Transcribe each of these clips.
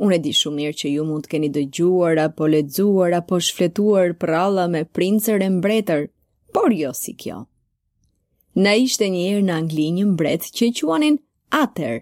Unë e di shumë mirë që ju mund të keni dëgjuar apo lexuar apo shfletuar prralla me princër e mbretër, por jo si kjo. Na ishte një herë në Angli një mbret që e quanin Ater,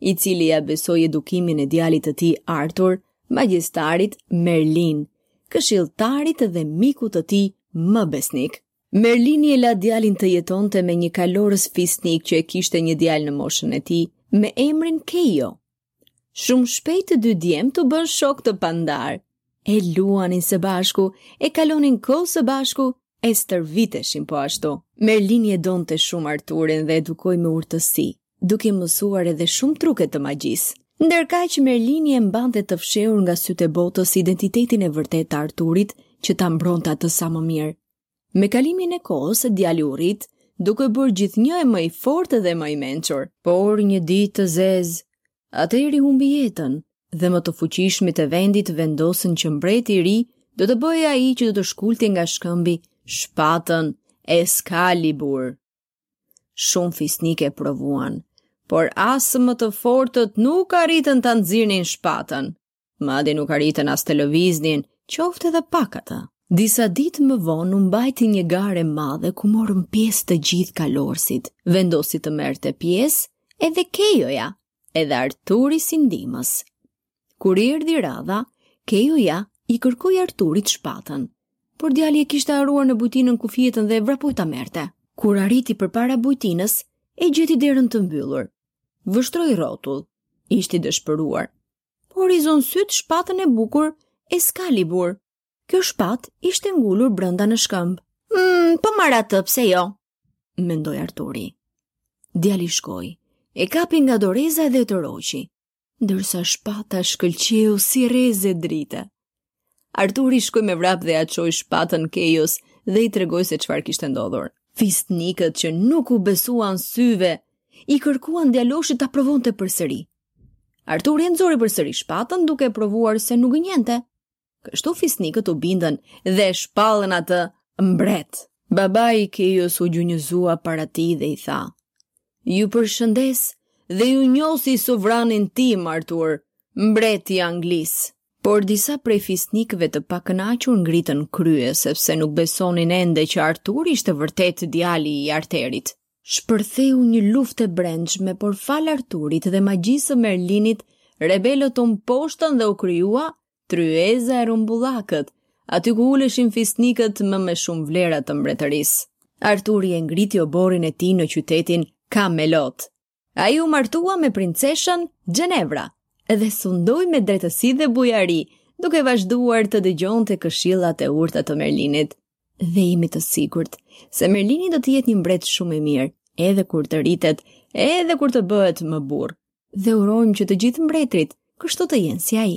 i cili ia besoi edukimin e djalit të tij Arthur, magjistarit Merlin, këshilltarit dhe mikut të tij më besnik. Merlini e la djalin të jetonte me një kalorës fisnik që e kishte një djalë në moshën e tij, me emrin Kejo. Shumë shpejt të dy djemtë u bënë shokë të pandarë. E luanin së bashku, e kalonin kohë së bashku, e stërviteshin po ashtu. Merlini e donte shumë Arturin dhe e edukoi me urtësi, duke i mësuar edhe shumë truke të magjisë. Ndërkaq Merlini e mbante të fshehur nga sytë e botës identitetin e vërtetë të Arturit, që ta mbronte atë sa më mirë. Me kalimin e kohës, djali u rrit, duke u bërë gjithnjë e më i fortë dhe më i mençur. Por një ditë të zezë, Ateri humbi jetën dhe më të fuqishmit e vendit vendosën që mbreti i ri do të bëhej ai që do të shkulte nga shkëmbi shpatën Excalibur. Shumë fisnikë e provuan, por as më të fortët nuk arritën ta nxirrnin shpatën. Madje nuk arritën as ta lëviznin, qoftë edhe pak atë. Disa ditë më vonë u mbajt një garë e madhe ku morën pjesë të gjithë kalorësit. Vendosi të merrte pjesë edhe Kejoja, edhe Arturi si ndihmës. Kur i erdhi radha, Kejoja i kërkoi Arturit shpatën, por djali e kishte harruar në bujtinën ku fjetën dhe vrapoi ta merrte. Kur arriti përpara bujtinës, e gjeti derën të mbyllur. Vështroi rrotull. Ishte i dëshpëruar. por i zunë sytë shpatën e bukur Excalibur. Kjo shpatë ishte ngulur brenda në shkëmb. Mm, po marr atë, pse jo, mendoi Arturi. Djali shkoi, e kapi nga doreza dhe e tërhoqi, ndërsa shpata shkëlqeu si rreze drite. Arturi shkoi me vrap dhe ia çoi shpatën Kejos dhe i tregoi se çfarë kishte ndodhur. Fisnikët që nuk u besuan syve, i kërkuan djaloshit ta provonte përsëri. Arturi e nxori përsëri shpatën duke e provuar se nuk gënjente. Kështu fisnikët u bindën dhe e shpallën atë mbret. Babai i Kejos u gjunjëzua para tij dhe i tha. Ju përshëndes dhe ju njoh si sovranin tim, Artur, mbret i Anglisë. Por disa prej fisnikëve të pakënaqur ngritën krye sepse nuk besonin ende që Arturi ishte vërtet djali i Aterit. Shpërtheu një luftë e brendshme, por falë Arturit dhe magjisë së Merlinit, rebelët u mposhtën dhe u krijua tryeza e rrumbullakët, aty ku uleshin fisnikët më me shumë vlera të mbretërisë. Arturi e ngriti oborrin e tij në qytetin Kamelot, Ai u martua me princeshën Xhenevra dhe sundoi me drejtësi dhe bujari, duke vazhduar të dëgjonte këshillat e urta të Merlinit. Dhe jemi të sigurt se Merlini do të jetë një mbret shumë i mirë, edhe kur të rritet, edhe kur të bëhet më burrë. Dhe urojmë që të gjithë mbretërit kështu të jenë si ai.